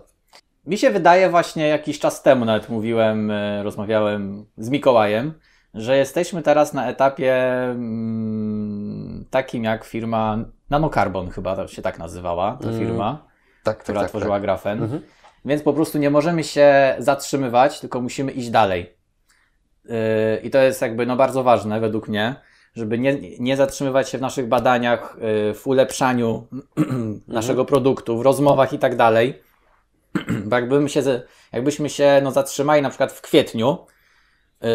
Mi się wydaje właśnie jakiś czas temu nawet mówiłem, e, rozmawiałem z Mikołajem, że jesteśmy teraz na etapie mm, takim jak firma Nanocarbon chyba to się tak nazywała, ta Mm, firma, Tak, tak, która tak. tworzyła tak. grafen. Mhm. Więc po prostu nie możemy się zatrzymywać, tylko musimy iść dalej. Yy, I to jest jakby no bardzo ważne według mnie, żeby nie, nie zatrzymywać się w naszych badaniach, yy, w ulepszaniu naszego produktu, w rozmowach i tak dalej. Bo jakbyśmy się, jakbyśmy się no, zatrzymali na przykład w kwietniu, yy,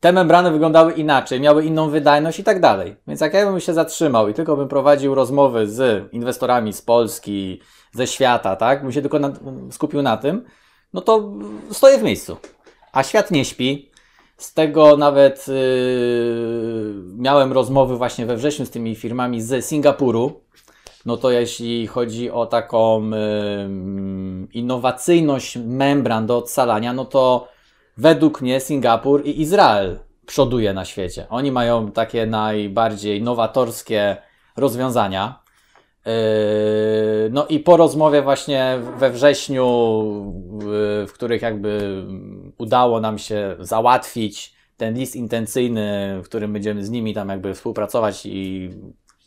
te membrany wyglądały inaczej, miały inną wydajność i tak dalej. Więc jak ja bym się zatrzymał i tylko bym prowadził rozmowy z inwestorami z Polski, ze świata, tak, bym się tylko na, skupił na tym, no to stoję w miejscu. A świat nie śpi. Z tego nawet yy, miałem rozmowy właśnie we wrześniu z tymi firmami z Singapuru. No to jeśli chodzi o taką yy, innowacyjność membran do odsalania, no to według mnie Singapur i Izrael przoduje na świecie. Oni mają takie najbardziej nowatorskie rozwiązania. Yy, No i po rozmowie właśnie we wrześniu, yy, w których jakby udało nam się załatwić ten list intencyjny, w którym będziemy z nimi tam jakby współpracować i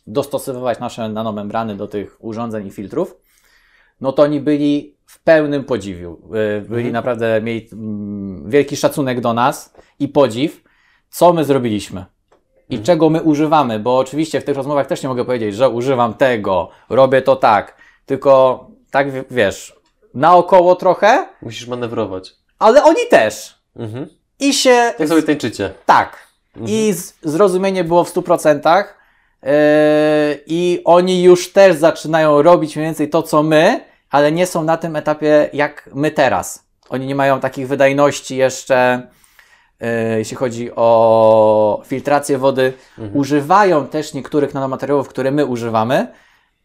dostosowywać nasze nanomembrany do tych urządzeń i filtrów, no to oni byli w pełnym podziwiu. Yy, Byli naprawdę, mieli mm, wielki szacunek do nas i podziw, co my zrobiliśmy i czego my używamy, bo oczywiście w tych rozmowach też nie mogę powiedzieć, że używam tego, robię to tak, tylko tak wiesz, naokoło trochę, Musisz manewrować. ale oni też. Mhm. I się Jak sobie tańczycie? tak. I z, zrozumienie było w 100%. Yy, I oni już też zaczynają robić mniej więcej to, co my, ale nie są na tym etapie jak my teraz. Oni nie mają takich wydajności jeszcze, jeśli chodzi o filtrację wody. Używają też niektórych nanomateriałów, które my używamy,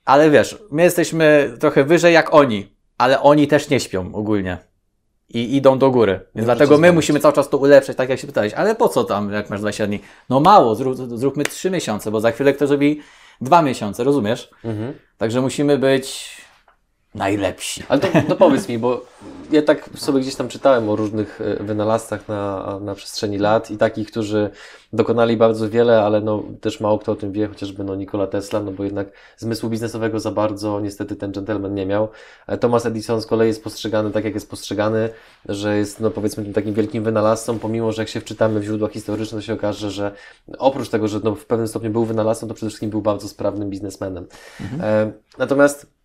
ale wiesz, my jesteśmy trochę wyżej jak oni, ale oni też nie śpią ogólnie. I idą do góry. Więc dlatego my znaleźć. musimy cały czas to ulepszać, tak jak się pytałeś. Ale po co tam, jak masz 20 dni? No mało, zrób, zróbmy 3 miesiące, bo za chwilę ktoś zrobi 2 miesiące, rozumiesz? Mhm. Także musimy być najlepsi. Ale to, to powiedz mi, bo ja tak sobie gdzieś tam czytałem o różnych e, wynalazcach na, na przestrzeni lat i takich, którzy dokonali bardzo wiele, ale no, też mało kto o tym wie, chociażby no, Nikola Tesla, no bo jednak zmysłu biznesowego za bardzo niestety ten gentleman nie miał. E, Thomas Edison z kolei jest postrzegany tak, jak jest postrzegany, że jest no, powiedzmy tym takim wielkim wynalazcą, pomimo, że jak się wczytamy w źródła historyczne, to się okaże, że oprócz tego, że no, w pewnym stopniu był wynalazcą, to przede wszystkim był bardzo sprawnym biznesmenem. E, natomiast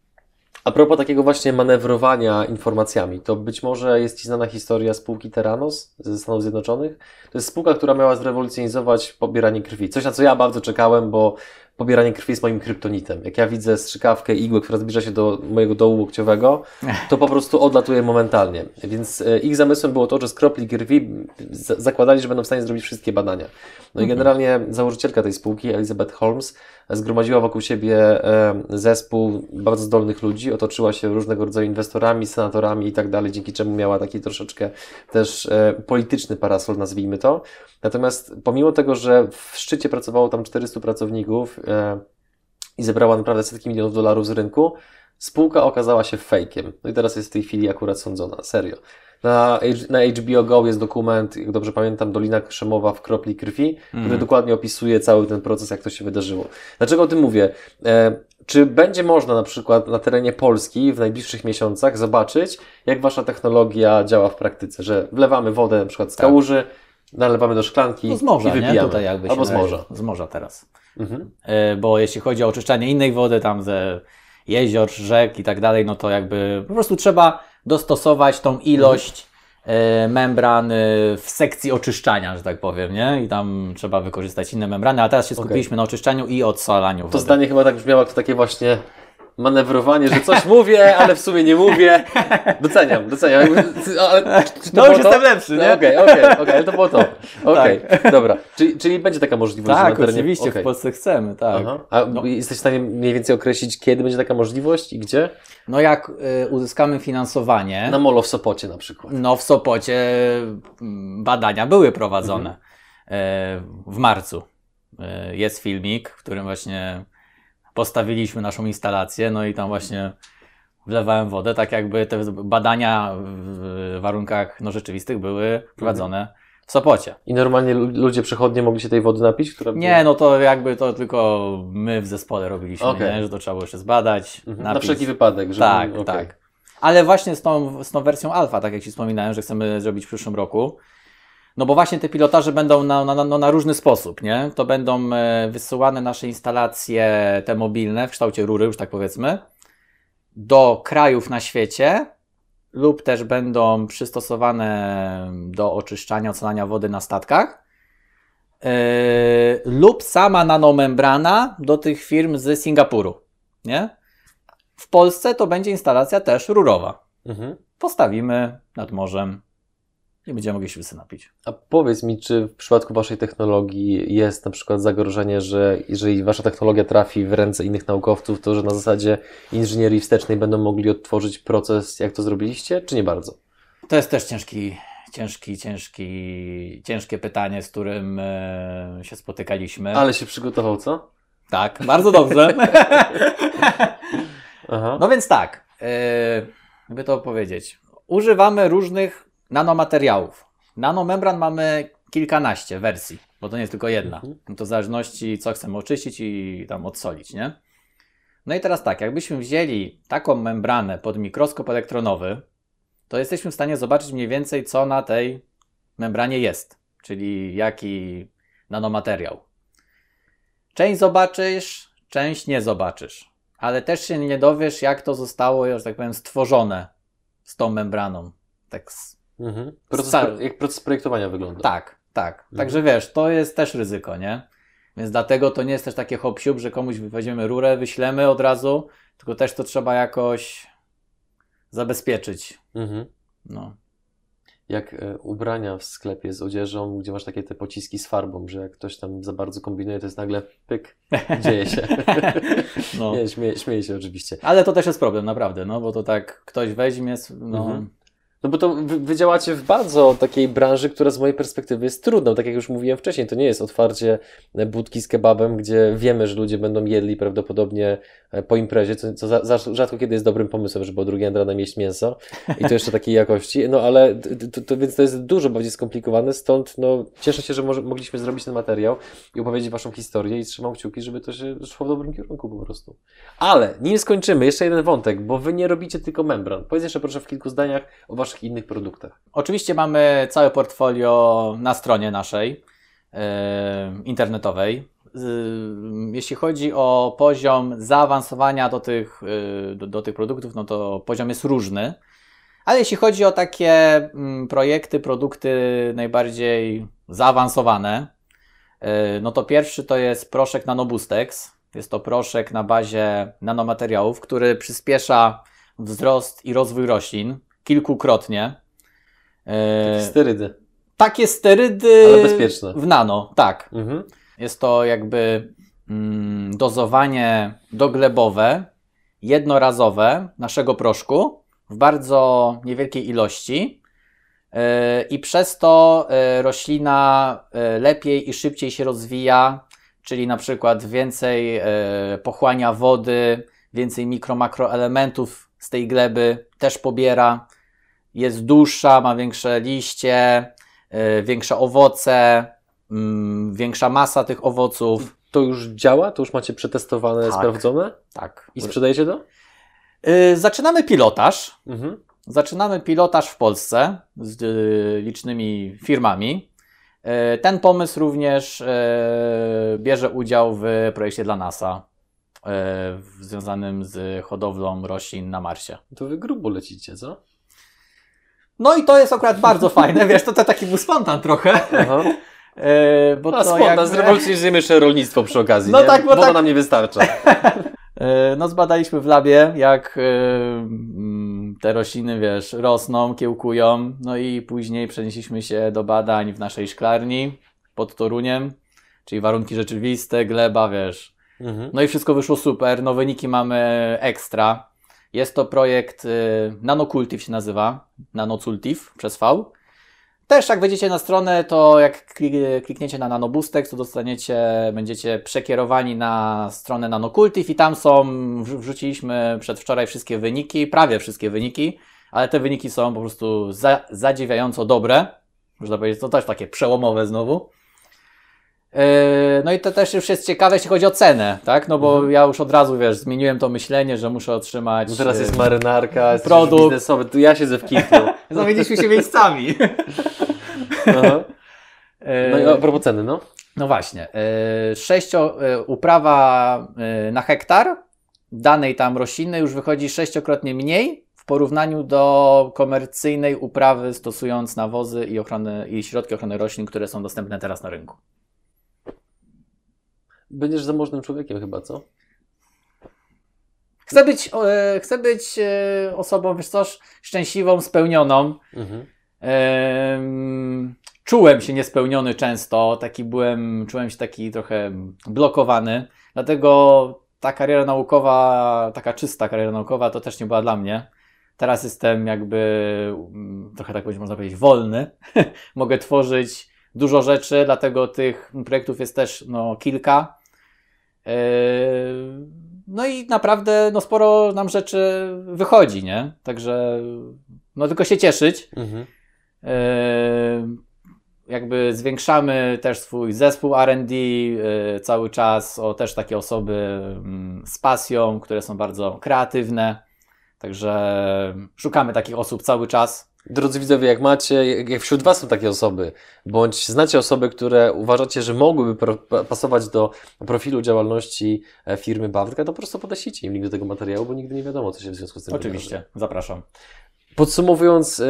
A propos takiego właśnie manewrowania informacjami, to być może jest Ci znana historia spółki Terranos ze Stanów Zjednoczonych. To jest spółka, która miała zrewolucjonizować pobieranie krwi. Coś, na co ja bardzo czekałem, bo pobieranie krwi jest moim kryptonitem. Jak ja widzę strzykawkę igłę, która zbliża się do mojego dołu łokciowego, to po prostu odlatuję momentalnie. Więc e, ich zamysłem było to, że z kropli krwi zakładali, że będą w stanie zrobić wszystkie badania. No i generalnie założycielka tej spółki, Elizabeth Holmes, zgromadziła wokół siebie e, zespół bardzo zdolnych ludzi, otoczyła się różnego rodzaju inwestorami, senatorami i tak dalej, dzięki czemu miała taki troszeczkę też e, polityczny parasol, nazwijmy to. Natomiast pomimo tego, że w szczycie pracowało tam 400 pracowników e, i zebrała naprawdę setki milionów dolarów z rynku, spółka okazała się fejkiem. No i teraz jest w tej chwili akurat sądzona, serio. Na, na HBO Go jest dokument, jak dobrze pamiętam, Dolina Krzemowa w kropli krwi, który dokładnie opisuje cały ten proces, jak to się wydarzyło. Dlaczego o tym mówię? E, czy będzie można na przykład na terenie Polski w najbliższych miesiącach zobaczyć, jak Wasza technologia działa w praktyce? Że wlewamy wodę na przykład z Tak. kałuży, nalewamy do szklanki No z morza, i nie? wypijamy. Tutaj jakby się Albo z morza. Z morza teraz. Mhm. E, Bo jeśli chodzi o oczyszczanie innej wody, tam ze jezior, rzek i tak dalej, no to jakby po prostu trzeba dostosować tą ilość e, membran e, w sekcji oczyszczania, że tak powiem, nie? I tam trzeba wykorzystać inne membrany, a teraz się skupiliśmy na oczyszczaniu i odsalaniu To wody. zdanie chyba tak brzmiało, jak to takie właśnie manewrowanie, że coś mówię, ale w sumie nie mówię. Doceniam, doceniam. Ale, czy to No już jestem lepszy, nie? Okej, okej, okej, ale to było to. Okej, dobra. Czyli, czyli będzie taka możliwość, Tak, terenie... oczywiście, okej. w Polsce chcemy, tak. Aha. A No. jesteś w stanie mniej więcej określić, kiedy będzie taka możliwość i gdzie? No jak y, uzyskamy finansowanie, Na Molo w Sopocie na przykład. no w Sopocie mm, badania były prowadzone e, w marcu. E, Jest filmik, w którym właśnie postawiliśmy naszą instalację, no i tam właśnie wlewałem wodę, tak jakby te badania w warunkach no, rzeczywistych były prowadzone w Sopocie. I normalnie lu- ludzie przechodnie mogli się tej wody napić, która była... Nie, no to jakby to tylko my w zespole robiliśmy, Okej. nie? że to trzeba było jeszcze zbadać, Mhm. Na napić. wszelki wypadek, żeby... Tak, okej. tak. Ale właśnie z tą, z tą wersją alfa, tak jak Ci wspominałem, że chcemy zrobić w przyszłym roku. No bo właśnie te pilotaże będą na, na, na, na różny sposób, nie? To będą e, wysyłane nasze instalacje, te mobilne, w kształcie rury, już tak powiedzmy, do krajów na świecie lub też będą przystosowane do oczyszczania, ocalania wody na statkach. Yy, lub sama nanomembrana do tych firm z Singapuru, nie? W Polsce to będzie instalacja też rurowa. Mhm. Postawimy nad morzem i będziemy mogli się napić. A powiedz mi, czy w przypadku Waszej technologii jest na przykład zagrożenie, że jeżeli Wasza technologia trafi w ręce innych naukowców, to że na zasadzie inżynierii wstecznej będą mogli odtworzyć proces, jak to zrobiliście, czy nie bardzo? To jest też ciężki, ciężki, ciężki, ciężkie pytanie, z którym e, się spotykaliśmy. Ale się przygotował, co? Tak, bardzo dobrze. No więc tak, yy, jakby to powiedzieć. Używamy różnych nanomateriałów. Nanomembran mamy kilkanaście wersji, bo to nie jest tylko jedna. Mhm. No to w zależności co chcemy oczyścić i tam odsolić, nie? No i teraz tak, jakbyśmy wzięli taką membranę pod mikroskop elektronowy, to jesteśmy w stanie zobaczyć mniej więcej, co na tej membranie jest, czyli jaki nanomateriał. Część zobaczysz, część nie zobaczysz, ale też się nie dowiesz, jak to zostało, że tak powiem, stworzone z tą membraną. Tak, Mhm. Proces, Sta- jak proces projektowania wygląda? tak, tak. Mhm. Także wiesz, to jest też ryzyko, nie? Więc dlatego to nie jest też takie hop że komuś weźmiemy rurę, wyślemy od razu, tylko też to trzeba jakoś zabezpieczyć. Mhm. No. Jak e, ubrania w sklepie z odzieżą, gdzie masz takie te pociski z farbą, że jak ktoś tam za bardzo kombinuje, to jest nagle pyk, dzieje się. no. Nie, śmieję, śmieję się oczywiście. Ale to też jest problem, naprawdę, no bo to tak ktoś weźmie, no, Mhm. No bo to wy, wy działacie w bardzo takiej branży, która z mojej perspektywy jest trudna. Tak jak już mówiłem wcześniej, to nie jest otwarcie budki z kebabem, gdzie wiemy, że ludzie będą jedli prawdopodobnie e, po imprezie, co, co za, za, rzadko kiedy jest dobrym pomysłem, żeby o drugiej nad jeść mięso i to jeszcze takiej jakości. No ale to, to, więc to jest dużo bardziej skomplikowane, stąd no, cieszę się, że może, mogliśmy zrobić ten materiał i opowiedzieć Waszą historię i trzymam kciuki, żeby to się szło w dobrym kierunku po prostu. Ale nim skończymy, jeszcze jeden wątek, bo Wy nie robicie tylko membran. Powiedz jeszcze proszę w kilku zdaniach o Waszych innych produktach. Oczywiście mamy całe portfolio na stronie naszej e, internetowej jeśli chodzi o poziom zaawansowania do tych, y, do, do tych produktów, no to poziom jest różny. Ale jeśli chodzi o takie mm, projekty, produkty najbardziej zaawansowane, no to pierwszy to jest proszek Nanobustex. Jest to proszek na bazie nanomateriałów, który przyspiesza wzrost i rozwój roślin kilkukrotnie. Takie sterydy. Takie sterydy. Ale bezpieczne. W nano, tak. Mhm. Jest to jakby mm, dozowanie doglebowe, jednorazowe naszego proszku w bardzo niewielkiej ilości. Yy, I przez to yy, roślina yy, lepiej i szybciej się rozwija, czyli na przykład więcej pochłania wody, więcej mikro-makroelementów z tej gleby też pobiera. Jest dłuższa, ma większe liście, większe owoce, mm, większa masa tych owoców. To już działa? To już macie przetestowane, Tak. sprawdzone? Tak. I sprzedajecie to? Yy, Zaczynamy pilotaż. Mhm. Zaczynamy pilotaż w Polsce z y, licznymi firmami. Y, Ten pomysł również y, bierze udział w projekcie dla NASA y, związanym z hodowlą roślin na Marsie. To wy grubo lecicie, co? No i to jest akurat bardzo fajne, wiesz, to, to taki był spontan trochę, Aha. y, bo A to spontan, jakby- zrewolucjonizujemy jeszcze rolnictwo przy okazji, No nie? tak, bo Woda tak- nam nie wystarcza. E, No, zbadaliśmy w labie, jak e, mm, te rośliny, wiesz, rosną, kiełkują. No i później przenieśliśmy się do badań w naszej szklarni pod Toruniem, czyli warunki rzeczywiste, gleba, wiesz. Mhm. No i wszystko wyszło super, no wyniki mamy ekstra. Jest to projekt y, Nanocultiv się nazywa, Nanocultiv przez V. Też jak wejdziecie na stronę, to jak klik- klikniecie na Nanobustex, to dostaniecie, będziecie przekierowani na stronę Nanocultiv i tam są, wrzu- wrzuciliśmy przedwczoraj wszystkie wyniki, prawie wszystkie wyniki, ale te wyniki są po prostu za, zadziwiająco dobre. Można powiedzieć, to też takie przełomowe znowu. Yy, No i to też już jest ciekawe, jeśli chodzi o cenę, tak? No bo ja już od razu, wiesz, zmieniłem to myślenie, że muszę otrzymać... No teraz yy, jest marynarka, jest produkt. biznesowy, tu ja siedzę w kitlu. Zamieniliśmy się miejscami. Aha. No i a propos ceny, no. No właśnie. Yy, Sześcio, uprawa na hektar danej tam rośliny już wychodzi sześciokrotnie mniej w porównaniu do komercyjnej uprawy stosując nawozy i, ochrony, i środki ochrony roślin, które są dostępne teraz na rynku. Będziesz zamożnym człowiekiem chyba, co? Chcę być, e, chcę być e, osobą, wiesz co, szczęśliwą, spełnioną. Mhm. Em, czułem się niespełniony często, taki byłem, czułem się taki trochę blokowany, dlatego ta kariera naukowa, taka czysta kariera naukowa to też nie była dla mnie. Teraz jestem jakby, mm, trochę tak można powiedzieć, wolny. Mogę tworzyć dużo rzeczy, dlatego tych projektów jest też no, kilka. Yy, No i naprawdę no, sporo nam rzeczy wychodzi, nie? Także no tylko się cieszyć. Mhm. Yy, jakby zwiększamy też swój zespół R&D yy, cały czas o też takie osoby mm, z pasją, które są bardzo kreatywne. Także szukamy takich osób cały czas. Drodzy widzowie, jak macie, jak wśród Was są takie osoby, bądź znacie osoby, które uważacie, że mogłyby pasować do profilu działalności e, firmy Bawrka, to po prostu podeślijcie im link do tego materiału, bo nigdy nie wiadomo, co się w związku z tym wydarzy. Oczywiście, zapraszam. Podsumowując e,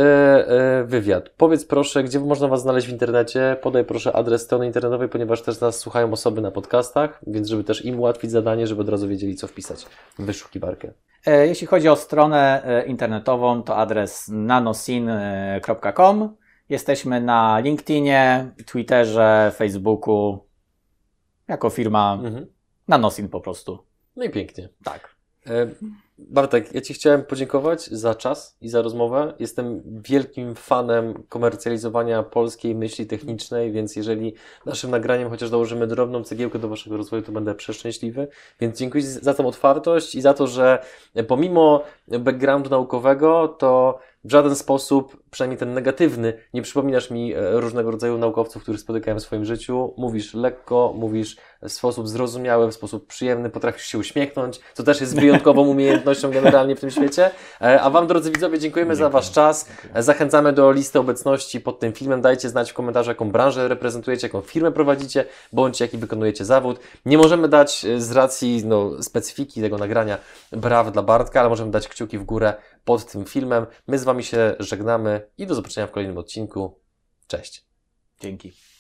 e, wywiad, powiedz proszę, gdzie można Was znaleźć w internecie, podaj proszę adres strony internetowej, ponieważ też nas słuchają osoby na podcastach, więc żeby też im ułatwić zadanie, żeby od razu wiedzieli, co wpisać w wyszukiwarkę. E, Jeśli chodzi o stronę e, internetową, to adres nanosin.com. Jesteśmy na LinkedInie, Twitterze, Facebooku, jako firma Mhm. Nanosin po prostu. No i pięknie. Tak. E, Bartek, ja Ci chciałem podziękować za czas i za rozmowę. Jestem wielkim fanem komercjalizowania polskiej myśli technicznej, więc jeżeli naszym nagraniem chociaż dołożymy drobną cegiełkę do Waszego rozwoju, to będę przeszczęśliwy. Więc dziękuję za tą otwartość i za to, że pomimo backgroundu naukowego, to w żaden sposób, przynajmniej ten negatywny, nie przypominasz mi e, różnego rodzaju naukowców, których spotykałem w swoim życiu. Mówisz lekko, mówisz w sposób zrozumiały, w sposób przyjemny, potrafisz się uśmiechnąć, co też jest wyjątkową umiejętnością generalnie w tym świecie. E, A Wam, drodzy widzowie, dziękujemy za Wasz czas. E, Zachęcamy do listy obecności pod tym filmem. Dajcie znać w komentarzach, jaką branżę reprezentujecie, jaką firmę prowadzicie, bądź jaki wykonujecie zawód. Nie możemy dać e, z racji no, specyfiki tego nagrania braw dla Bartka, ale możemy dać kciuki w górę pod tym filmem. My z Wami się żegnamy i do zobaczenia w kolejnym odcinku. Cześć. Dzięki.